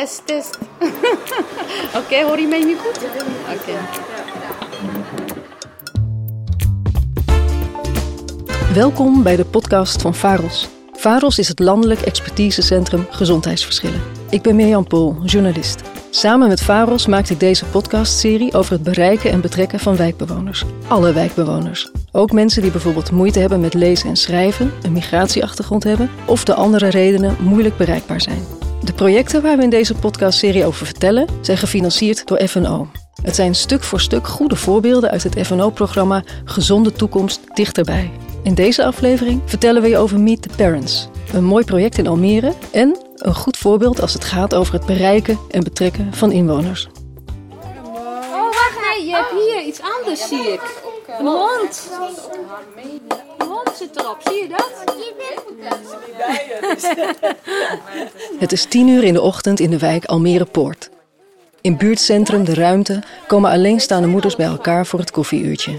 test, test. Oké, hoor je mij nu goed? Oké. Welkom bij de podcast van VAROS. VAROS is het landelijk expertisecentrum Gezondheidsverschillen. Ik ben Mirjam Pool, journalist. Samen met VAROS maak ik deze podcastserie over het bereiken en betrekken van wijkbewoners. Alle wijkbewoners. Ook mensen die bijvoorbeeld moeite hebben met lezen en schrijven, een migratieachtergrond hebben of de andere redenen moeilijk bereikbaar zijn. De projecten waar we in deze podcastserie over vertellen zijn gefinancierd door FNO. Het zijn stuk voor stuk goede voorbeelden uit het FNO-programma Gezonde Toekomst Dichterbij. In deze aflevering vertellen we je over Meet the Parents, een mooi project in Almere en een goed voorbeeld als het gaat over het bereiken en betrekken van inwoners. Oh, wacht, nee, je hebt hier iets anders, zie ik. Een hond. Een zit erop, zie je dat? Het is tien uur in de ochtend in de wijk Almere Poort. In buurtcentrum De Ruimte komen alleenstaande moeders bij elkaar voor het koffieuurtje.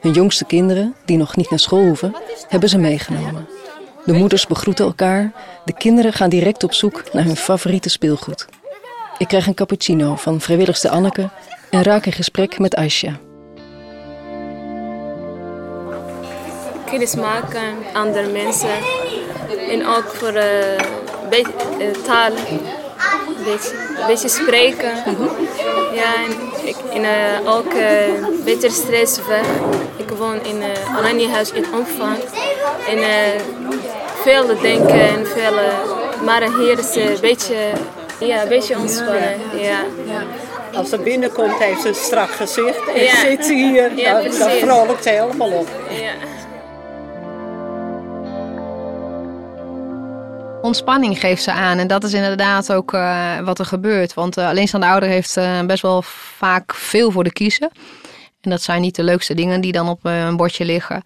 Hun jongste kinderen, die nog niet naar school hoeven, hebben ze meegenomen. De moeders begroeten elkaar, de kinderen gaan direct op zoek naar hun favoriete speelgoed. Ik krijg een cappuccino van vrijwilligste Anneke en raak in gesprek met Aisha. Kennis maken andere mensen. En ook voor eh, be- eh, taal, een beetje, spreken. Ja, en ik, en eh, ook beter stress weg. Ik woon in uh, Oranjehuis in opvang. En veel denken en veel, maar hier is een beetje, ja, een beetje ontspannen. Ja. Als ze binnenkomt heeft ze een strak gezicht en Ja. zit ze hier, Ja, dan, dan precies. vrolijkt ze helemaal op. Ja. Ontspanning geeft ze aan. En dat is inderdaad ook eh, wat er gebeurt. Want uh, alleenstaande ouder heeft eh, best wel vaak veel voor de kiezen. En dat zijn niet de leukste dingen die dan op eh, een bordje liggen.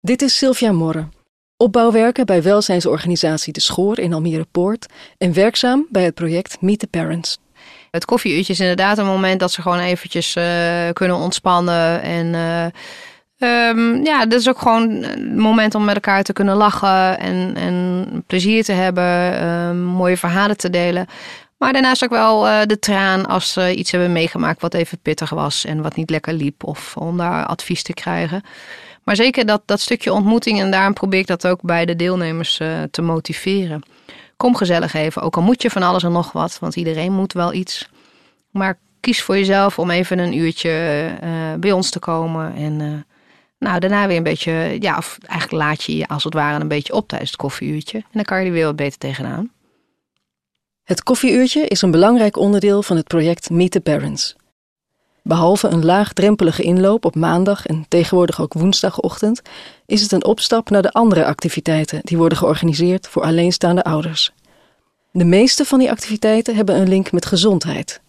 Dit is Sylvia Morre, opbouwwerker bij welzijnsorganisatie De Schoor in Almere Poort en werkzaam bij het project Meet the Parents. Het koffieuurtje is inderdaad een moment dat ze gewoon eventjes eh, kunnen ontspannen. En eh, ehm, ja, dat is ook gewoon een moment om met elkaar te kunnen lachen en, en plezier te hebben, ehm, mooie verhalen te delen. Maar daarnaast ook wel eh, de traan als ze iets hebben meegemaakt wat even pittig was en wat niet lekker liep. Of om daar advies te krijgen. Maar zeker dat, dat stukje ontmoeting en daarom probeer ik dat ook bij de deelnemers eh, te motiveren. Kom gezellig even, ook al moet je van alles en nog wat, want iedereen moet wel iets. Maar kies voor jezelf om even een uurtje eh, bij ons te komen. En nou, daarna weer een beetje, ja, of eigenlijk laat je je als het ware een beetje op tijdens het koffieuurtje. En dan kan je er weer wat beter tegenaan. Het koffieuurtje is een belangrijk onderdeel van het project Meet the Parents. Behalve een laagdrempelige inloop op maandag en tegenwoordig ook woensdagochtend, is het een opstap naar de andere activiteiten die worden georganiseerd voor alleenstaande ouders. De meeste van die activiteiten hebben een link met gezondheid.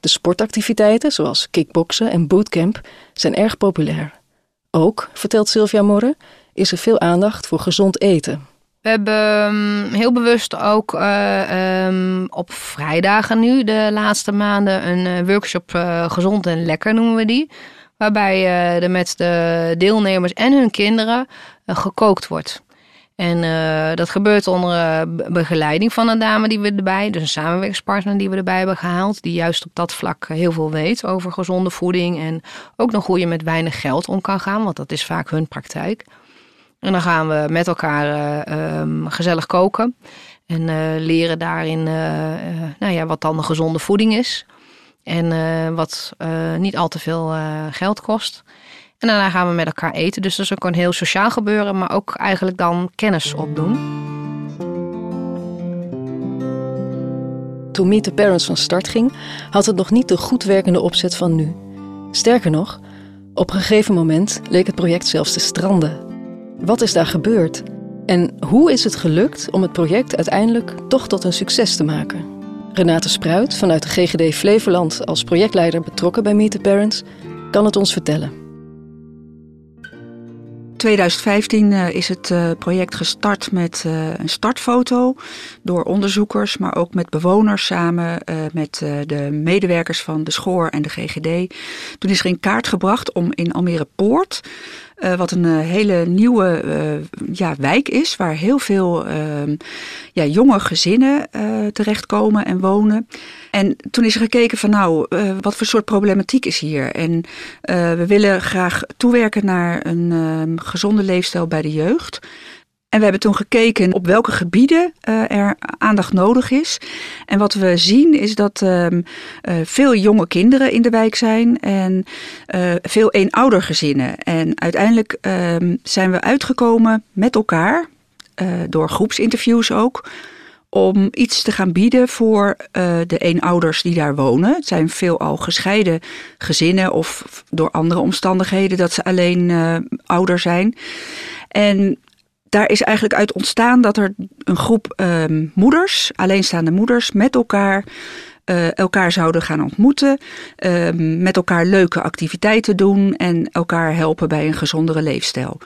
De sportactiviteiten, zoals kickboksen en bootcamp, zijn erg populair. Ook, vertelt Sylvia Morre, is er veel aandacht voor gezond eten. We hebben um, heel bewust ook uh, um, op vrijdagen nu, de laatste maanden, een uh, workshop uh, Gezond en Lekker noemen we die. Waarbij uh, er met de deelnemers en hun kinderen gekookt wordt. En uh, dat gebeurt onder begeleiding van een dame die we erbij, dus een samenwerkingspartner die we erbij hebben gehaald. Die juist op dat vlak heel veel weet over gezonde voeding. En ook nog hoe je met weinig geld om kan gaan, want dat is vaak hun praktijk. En dan gaan we met elkaar um, gezellig koken. En leren daarin nou ja, wat dan de gezonde voeding is. En wat niet al te veel geld kost. En daarna gaan we met elkaar eten. Dus dat is ook een heel sociaal gebeuren, maar ook eigenlijk dan kennis opdoen. Toen Meet the Parents van start ging, had het nog niet de goed werkende opzet van nu. Sterker nog, op een gegeven moment leek het project zelfs te stranden. Wat is daar gebeurd? En hoe is het gelukt om het project uiteindelijk toch tot een succes te maken? Renate Spruit vanuit de GGD Flevoland als projectleider betrokken bij Meet the Parents kan het ons vertellen. 2015 uh, is het uh, project gestart met uh, een startfoto door onderzoekers, maar ook met bewoners samen met de medewerkers van de Schoor en de GGD. Toen is er in kaart gebracht om in Almere Poort uh, wat een uh, hele nieuwe uh, ja, wijk is, waar heel veel ehm, ja, jonge gezinnen terechtkomen en wonen. En toen is er gekeken van nou, wat voor soort problematiek is hier? En we willen graag toewerken naar een ehm, gezonde leefstijl bij de jeugd. En we hebben toen gekeken op welke gebieden uh, er aandacht nodig is. En wat we zien is dat um, uh, veel jonge kinderen in de wijk zijn en uh, veel eenoudergezinnen. En uiteindelijk um, zijn we uitgekomen met elkaar, door groepsinterviews ook, om iets te gaan bieden voor uh, de eenouders die daar wonen. Het zijn veelal gescheiden gezinnen of door andere omstandigheden dat ze alleen ouder zijn. En daar is eigenlijk uit ontstaan dat er een groep uh, moeders, alleenstaande moeders, met elkaar uh, elkaar zouden gaan ontmoeten, uh, met elkaar leuke activiteiten doen en elkaar helpen bij een gezondere leefstijl.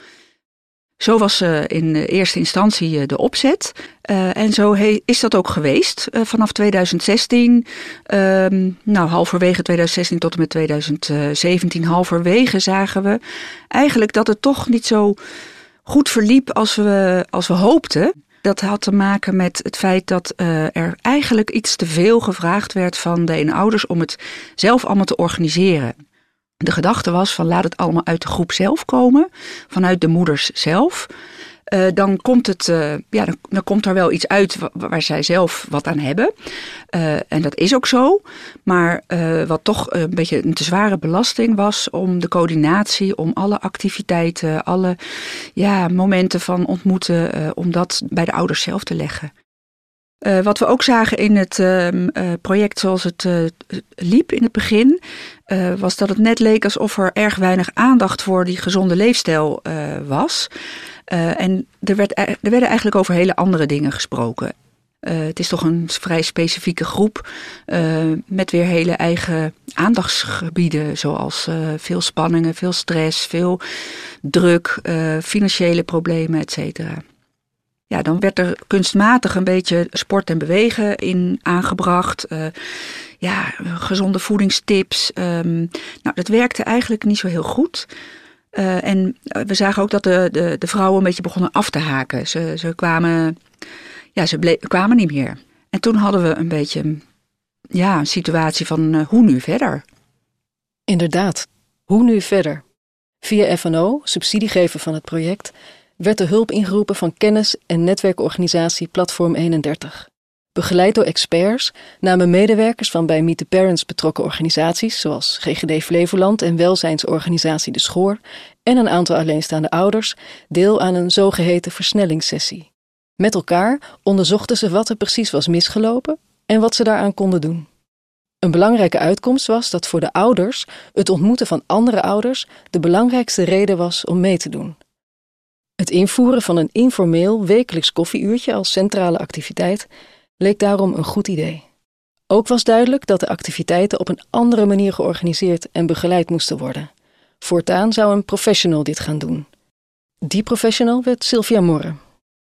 Zo was uh, in eerste instantie de opzet. en zo is dat ook geweest vanaf 2016. Ehm, nou, halverwege 2016 tot en met 2017, halverwege zagen we eigenlijk dat het toch niet zo goed verliep als we, als we hoopten. Dat had te maken met het feit dat uh, er eigenlijk iets te veel gevraagd werd van de ouders om het zelf allemaal te organiseren. De gedachte was van laat het allemaal uit de groep zelf komen, vanuit de moeders zelf. Uh, dan komt het, uh, ja, dan, komt er wel iets uit waar, zij zelf wat aan hebben. Uh, en dat is ook zo. Maar wat toch een beetje een te zware belasting was om de coördinatie, om alle activiteiten, alle ja, momenten van ontmoeten, om dat bij de ouders zelf te leggen. Wat we ook zagen in het uh, project zoals het liep in het begin, was dat het net leek alsof er erg weinig aandacht voor die gezonde leefstijl was. Uh, en er, werd, er werden eigenlijk over hele andere dingen gesproken. Uh, het is toch een vrij specifieke groep uh, met weer hele eigen aandachtsgebieden, zoals veel spanningen, veel stress, veel druk, financiële problemen, et cetera. Ja, dan werd er kunstmatig een beetje sport en bewegen in aangebracht. ja, gezonde voedingstips. Um, nou, dat werkte eigenlijk niet zo heel goed. Uh, en we zagen ook dat de, de, de, vrouwen een beetje begonnen af te haken. Ze, ze, kwamen, ja, ze kwamen niet meer. En toen hadden we een beetje ja, een situatie van uh, hoe nu verder? Inderdaad, hoe nu verder? Via FNO, subsidiegever van het project, werd de hulp ingeroepen van kennis- en netwerkorganisatie Platform 31. Begeleid door experts namen medewerkers van bij Meet the Parents betrokken organisaties, zoals GGD Flevoland en welzijnsorganisatie De Schoor, en een aantal alleenstaande ouders, deel aan een zogeheten versnellingssessie. Met elkaar onderzochten ze wat er precies was misgelopen en wat ze daaraan konden doen. Een belangrijke uitkomst was dat voor de ouders het ontmoeten van andere ouders de belangrijkste reden was om mee te doen. Het invoeren van een informeel wekelijks koffieuurtje als centrale activiteit leek daarom een goed idee. Ook was duidelijk dat de activiteiten op een andere manier georganiseerd en begeleid moesten worden. Voortaan zou een professional dit gaan doen. Die professional werd Sylvia Morre.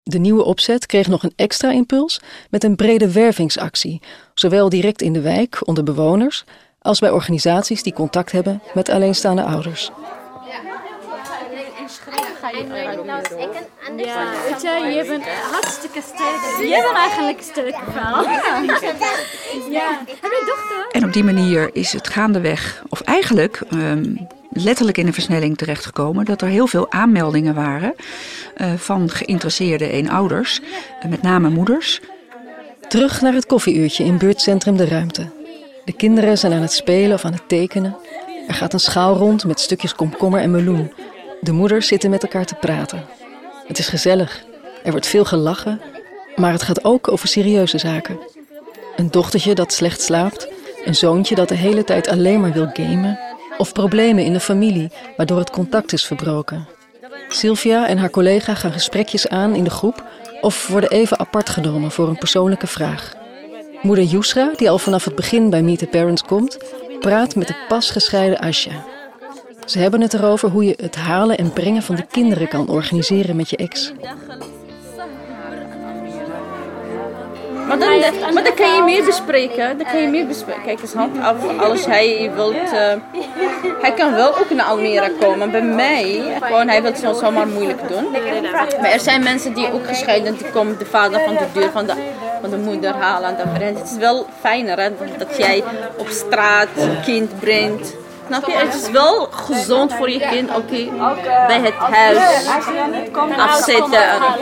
De nieuwe opzet kreeg nog een extra impuls met een brede wervingsactie, zowel direct in de wijk onder bewoners als bij organisaties die contact hebben met alleenstaande ouders en nou. Ja, weet je, je bent hartstikke sterk. Je bent eigenlijk een sterke vrouw. Ja. Heb je dochter? En op die manier is het gaandeweg, of eigenlijk um, letterlijk in de versnelling terechtgekomen, dat er heel veel aanmeldingen waren uh, van geïnteresseerde eenouders, uh, met name moeders. Terug naar het koffieuurtje in buurtcentrum De Ruimte. De kinderen zijn aan het spelen of aan het tekenen. Er gaat een schaal rond met stukjes komkommer en meloen. De moeders zitten met elkaar te praten. Het is gezellig. Er wordt veel gelachen. Maar het gaat ook over serieuze zaken. Een dochtertje dat slecht slaapt. Een zoontje dat de hele tijd alleen maar wil gamen. Of problemen in de familie waardoor het contact is verbroken. Sylvia en haar collega gaan gesprekjes aan in de groep of worden even apart genomen voor een persoonlijke vraag. Moeder Yusra, die al vanaf het begin bij Meet the Parents komt, praat met de pas gescheiden Asja. Ze hebben het erover hoe je het halen en brengen van de kinderen kan organiseren met je ex. Maar dan, maar dan kan je meer bespreken. Dan kan je meer bespreken. Kijk, is hand af als hij wilt. eh, hij kan wel ook naar Almere komen. Bij mij, gewoon, hij wil het zomaar moeilijk doen. Maar er zijn mensen die ook gescheiden, die komen de vader van de deur van de, de moeder halen. Het is wel fijner hè, dat jij op straat kind brengt. Snap je? Het is wel gezond voor je kind, oké, bij het huis afzetten.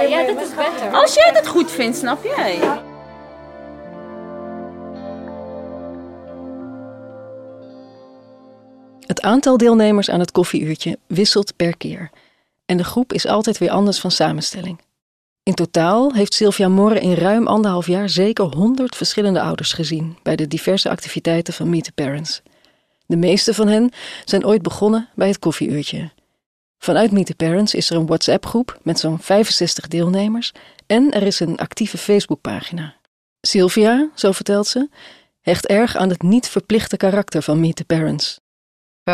Ja, dat is beter. Als jij dat goed vindt, snap jij? Het aantal deelnemers aan het koffieuurtje wisselt per keer. En de groep is altijd weer anders van samenstelling. In totaal heeft Sylvia Morre in ruim anderhalf jaar zeker 100 verschillende ouders gezien bij de diverse activiteiten van Meet the Parents. De meeste van hen zijn ooit begonnen bij het koffieuurtje. Vanuit Meet the Parents is er een WhatsApp-groep met zo'n 65 deelnemers en er is een actieve Facebookpagina. Sylvia, zo vertelt ze, hecht erg aan het niet verplichte karakter van Meet the Parents.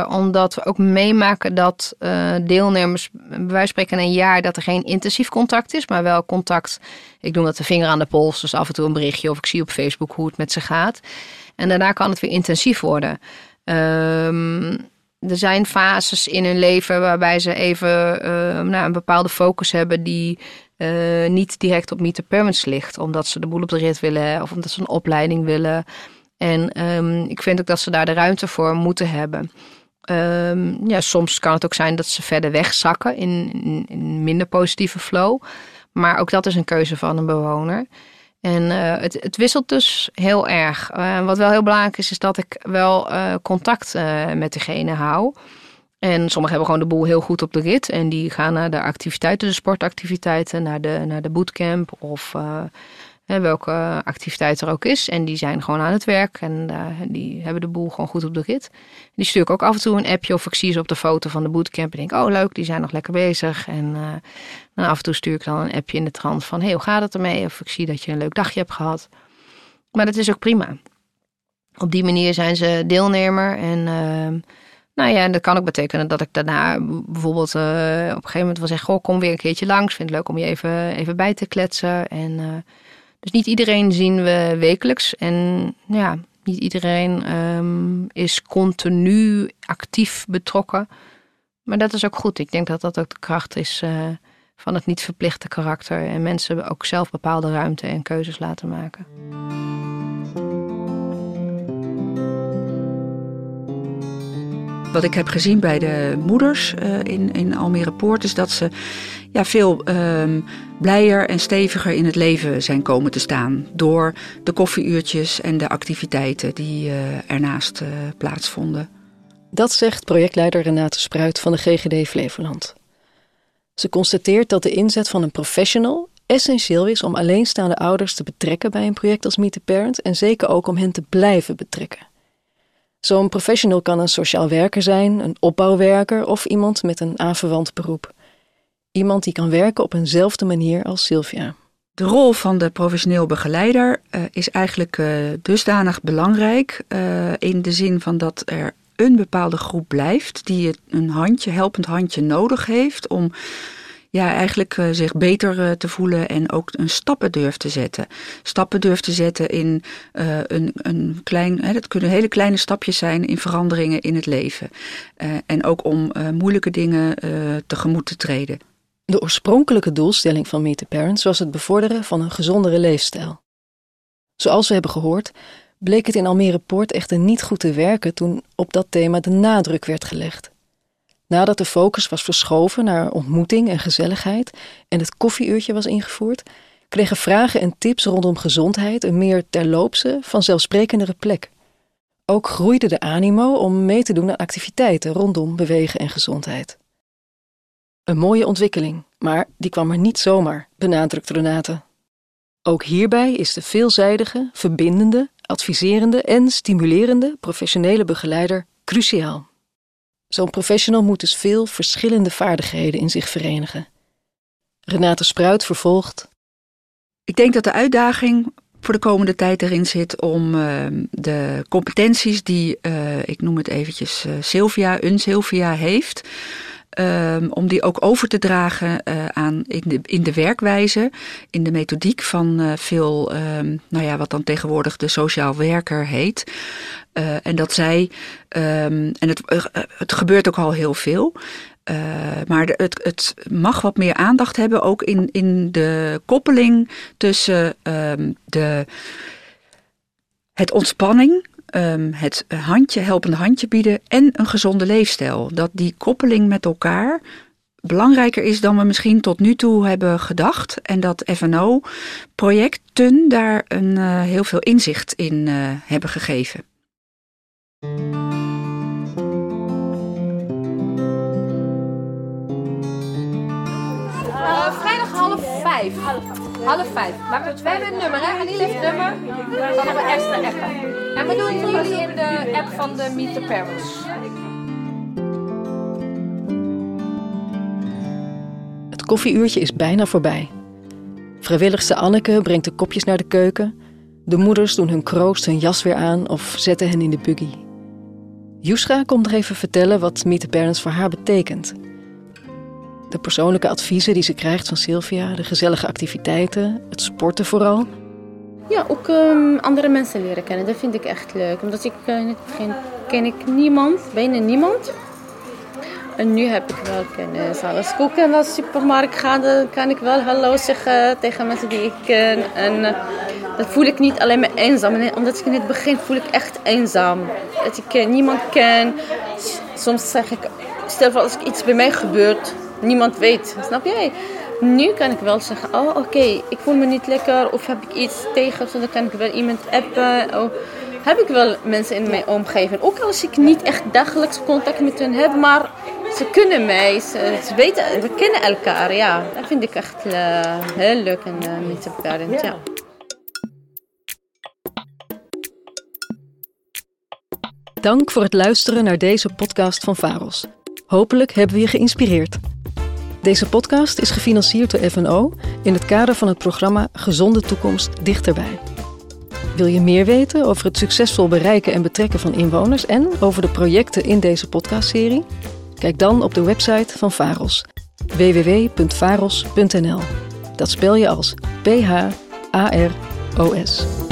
Omdat we ook meemaken dat eh, deelnemers, bij wijze spreken een jaar, dat er geen intensief contact is, maar wel contact. Ik noem dat de vinger aan de pols, dus af en toe een berichtje of ik zie op Facebook hoe het met ze gaat. En daarna kan het weer intensief worden. Ehm, er zijn fases in hun leven waarbij ze even eh, nou, een bepaalde focus hebben die eh, niet direct op Meet the Parents ligt. Omdat ze de boel op de rit willen of omdat ze een opleiding willen. En ehm, ik vind ook dat ze daar de ruimte voor moeten hebben. Ja, soms kan het ook zijn dat ze verder wegzakken in, in, in een minder positieve flow. Maar ook dat is een keuze van een bewoner. En eh, het, het wisselt dus heel erg. Eh, wat wel heel belangrijk is, is dat ik wel eh, contact met degene hou. En sommigen hebben gewoon de boel heel goed op de rit. En die gaan naar de activiteiten, de sportactiviteiten, naar de, naar de bootcamp of welke activiteit er ook is. En die zijn gewoon aan het werk en eh, die hebben de boel gewoon goed op de rit. Die stuur ik ook af en toe een appje of ik zie ze op de foto van de bootcamp en denk, oh leuk, die zijn nog lekker bezig. En eh, dan af en toe stuur ik dan een appje in de trant van, hey, hoe gaat het ermee? Of ik zie dat je een leuk dagje hebt gehad. Maar dat is ook prima. Op die manier zijn ze deelnemer en... ehm, nou ja, en dat kan ook betekenen dat ik daarna bijvoorbeeld eh, op een gegeven moment wel zeg: Goh, kom weer een keertje langs. Vind het leuk om je even, even bij te kletsen. En, dus niet iedereen zien we wekelijks. En ja, niet iedereen ehm, is continu actief betrokken. Maar dat is ook goed. Ik denk dat dat ook de kracht is eh, van het niet verplichte karakter. En mensen ook zelf bepaalde ruimte en keuzes laten maken. Wat ik heb gezien bij de moeders eh, in, in Almere Poort is dat ze ja, veel ehm, blijer en steviger in het leven zijn komen te staan. Door de koffieuurtjes en de activiteiten die eh, ernaast eh, plaatsvonden. Dat zegt projectleider Renate Spruit van de GGD Flevoland. Ze constateert dat de inzet van een professional essentieel is om alleenstaande ouders te betrekken bij een project als Meet the Parent en zeker ook om hen te blijven betrekken. Zo'n professional kan een sociaal werker zijn, een opbouwwerker of iemand met een aanverwant beroep. Iemand die kan werken op eenzelfde manier als Sylvia. De rol van de professioneel begeleider eh, is eigenlijk eh, dusdanig belangrijk eh, in de zin van dat er een bepaalde groep blijft die een handje, helpend handje nodig heeft om ja, eigenlijk eh, zich beter eh, te voelen en ook een stappen durft te zetten. Stappen durft te zetten in eh, een, een klein, hè, dat kunnen hele kleine stapjes zijn in veranderingen in het leven. En ook om moeilijke dingen tegemoet te treden. De oorspronkelijke doelstelling van Meet the Parents was het bevorderen van een gezondere leefstijl. Zoals we hebben gehoord, bleek het in Almere Poort echter niet goed te werken toen op dat thema de nadruk werd gelegd. Nadat de focus was verschoven naar ontmoeting en gezelligheid en het koffieuurtje was ingevoerd, kregen vragen en tips rondom gezondheid een meer terloopse, vanzelfsprekendere plek. Ook groeide de animo om mee te doen aan activiteiten rondom bewegen en gezondheid. Een mooie ontwikkeling, maar die kwam er niet zomaar, benadrukt Renate. Ook hierbij is de veelzijdige, verbindende, adviserende en stimulerende professionele begeleider cruciaal. Zo'n professional moet dus veel verschillende vaardigheden in zich verenigen. Renate Spruit vervolgt. Ik denk dat de uitdaging voor de komende tijd erin zit om ehm, de competenties die, uh, ik noem het eventjes, uh, Sylvia, een Sylvia heeft. Um, om die ook over te dragen uh, aan in de, in de werkwijze, in de methodiek van veel, um, nou ja, wat dan tegenwoordig de sociaal werker heet. en dat zij, en het, het gebeurt ook al heel veel. Maar het, het, mag wat meer aandacht hebben, ook in, in de koppeling tussen de, het ontspanning, um, het handje, helpende handje bieden en een gezonde leefstijl. Dat die koppeling met elkaar belangrijker is dan we misschien tot nu toe hebben gedacht. En dat FNO-projecten daar een, uh, heel veel inzicht in uh, hebben gegeven. vijf. Half vijf. Maar we hebben een nummer, hè? Annie heeft nummer. Dan hebben we extra appen. We doen het jullie in de app van de Meet the Parents. Het koffieuurtje is bijna voorbij. Vrijwilligste Anneke brengt de kopjes naar de keuken. De moeders doen hun kroost hun jas weer aan of zetten hen in de buggy. Yushra komt nog even vertellen wat Meet the Parents voor haar betekent. De persoonlijke adviezen die ze krijgt van Sylvia, de gezellige activiteiten, het sporten vooral. Ja, ook um, andere mensen leren kennen. Dat vind ik echt leuk. Omdat ik uh, het begin ken ik niemand, bijna niemand. En nu heb ik wel kennis. Als ik ook naar de supermarkt ga, dan kan ik wel hallo zeggen tegen mensen die ik ken. En uh, dat voel ik niet alleen maar eenzaam. Omdat ik in het begin voel ik echt eenzaam. Dat ik niemand ken. Soms zeg ik, stel voor als ik iets bij mij gebeurt, niemand weet. Snap jij? Nu kan ik wel zeggen, oh oké, okay, ik voel me niet lekker of heb ik iets tegen, dan kan ik wel iemand appen. Of heb ik wel mensen in mijn omgeving. Ook als ik niet echt dagelijks contact met hen heb, maar ze kunnen mij, ze, ze weten, we kennen elkaar. Ja, dat vind ik echt uh, heel leuk en uh, met elkaar. Ja. ja. Dank voor het luisteren naar deze podcast van Varos. Hopelijk hebben we je geïnspireerd. Deze podcast is gefinancierd door FNO in het kader van het programma Gezonde Toekomst Dichterbij. Wil je meer weten over het succesvol bereiken en betrekken van inwoners en over de projecten in deze podcastserie? Kijk dan op de website van Varos www.varos.nl. Dat spel je als P H A R O S.